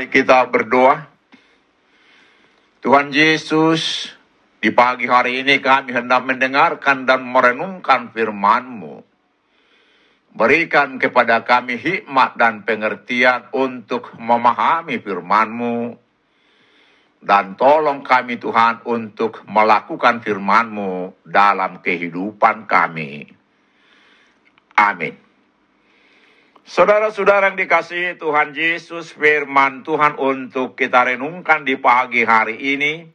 Mari kita berdoa. Tuhan Yesus, di pagi hari ini kami hendak mendengarkan dan merenungkan firman-Mu. Berikan kepada kami hikmat dan pengertian untuk memahami firman-Mu. Dan tolong kami Tuhan untuk melakukan firman-Mu dalam kehidupan kami. Amin. Saudara-saudara yang dikasihi Tuhan Yesus, firman Tuhan untuk kita renungkan di pagi hari ini.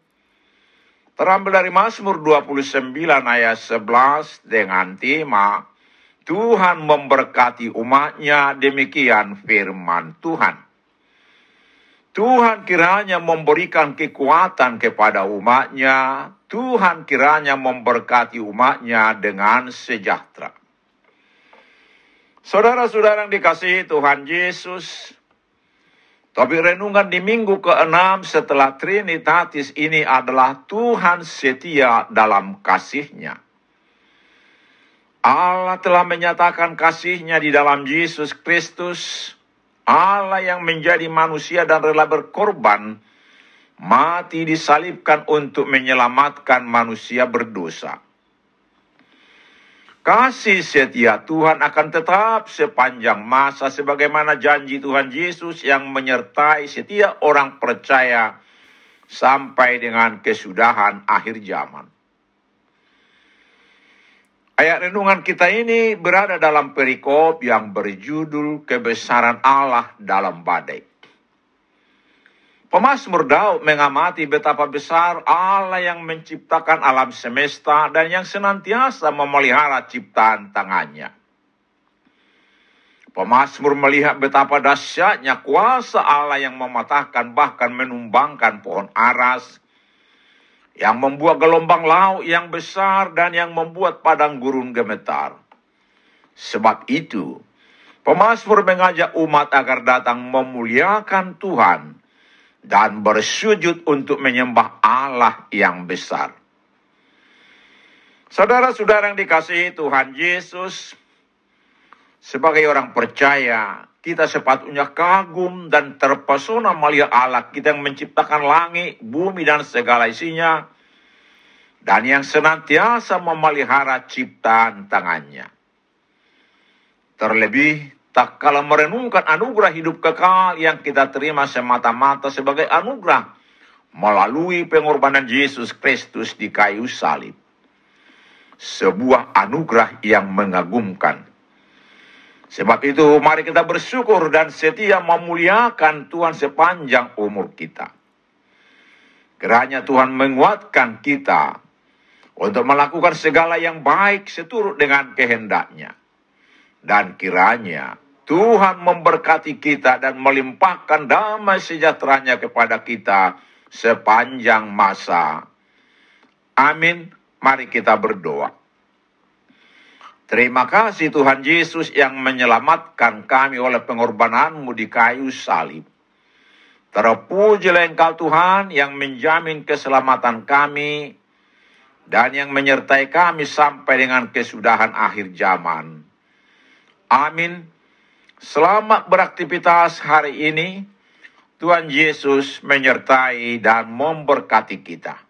Terambil dari Mazmur 29 ayat 11 dengan tema Tuhan memberkati umatnya, demikian firman Tuhan. Tuhan kiranya memberikan kekuatan kepada umatnya, Tuhan kiranya memberkati umatnya dengan sejahtera. Saudara-saudara yang dikasihi Tuhan Yesus, tapi renungan di minggu ke-6 setelah Trinitatis ini adalah Tuhan setia dalam kasihnya. Allah telah menyatakan kasihnya di dalam Yesus Kristus, Allah yang menjadi manusia dan rela berkorban, mati disalibkan untuk menyelamatkan manusia berdosa. Kasih setia Tuhan akan tetap sepanjang masa sebagaimana janji Tuhan Yesus yang menyertai setiap orang percaya sampai dengan kesudahan akhir zaman. Ayat renungan kita ini berada dalam perikop yang berjudul Kebesaran Allah dalam Badai. Pemasmur Daud mengamati betapa besar Allah yang menciptakan alam semesta dan yang senantiasa memelihara ciptaan tangannya. Pemasmur melihat betapa dahsyatnya kuasa Allah yang mematahkan bahkan menumbangkan pohon aras, yang membuat gelombang laut yang besar dan yang membuat padang gurun gemetar. Sebab itu, pemazmur mengajak umat agar datang memuliakan Tuhan dan bersujud untuk menyembah Allah yang besar. Saudara-saudara yang dikasihi Tuhan Yesus, sebagai orang percaya, kita sepatutnya kagum dan terpesona melihat Allah kita yang menciptakan langit, bumi, dan segala isinya, dan yang senantiasa memelihara ciptaan tangannya. Terlebih, tak kala merenungkan anugerah hidup kekal yang kita terima semata-mata sebagai anugerah melalui pengorbanan Yesus Kristus di kayu salib. Sebuah anugerah yang mengagumkan Sebab itu mari kita bersyukur dan setia memuliakan Tuhan sepanjang umur kita. Kiranya Tuhan menguatkan kita untuk melakukan segala yang baik seturut dengan kehendaknya. Dan kiranya Tuhan memberkati kita dan melimpahkan damai sejahteranya kepada kita sepanjang masa. Amin. Mari kita berdoa. Terima kasih Tuhan Yesus yang menyelamatkan kami oleh pengorbananmu di kayu salib. Terpujilah engkau Tuhan yang menjamin keselamatan kami dan yang menyertai kami sampai dengan kesudahan akhir zaman. Amin. Selamat beraktivitas hari ini. Tuhan Yesus menyertai dan memberkati kita.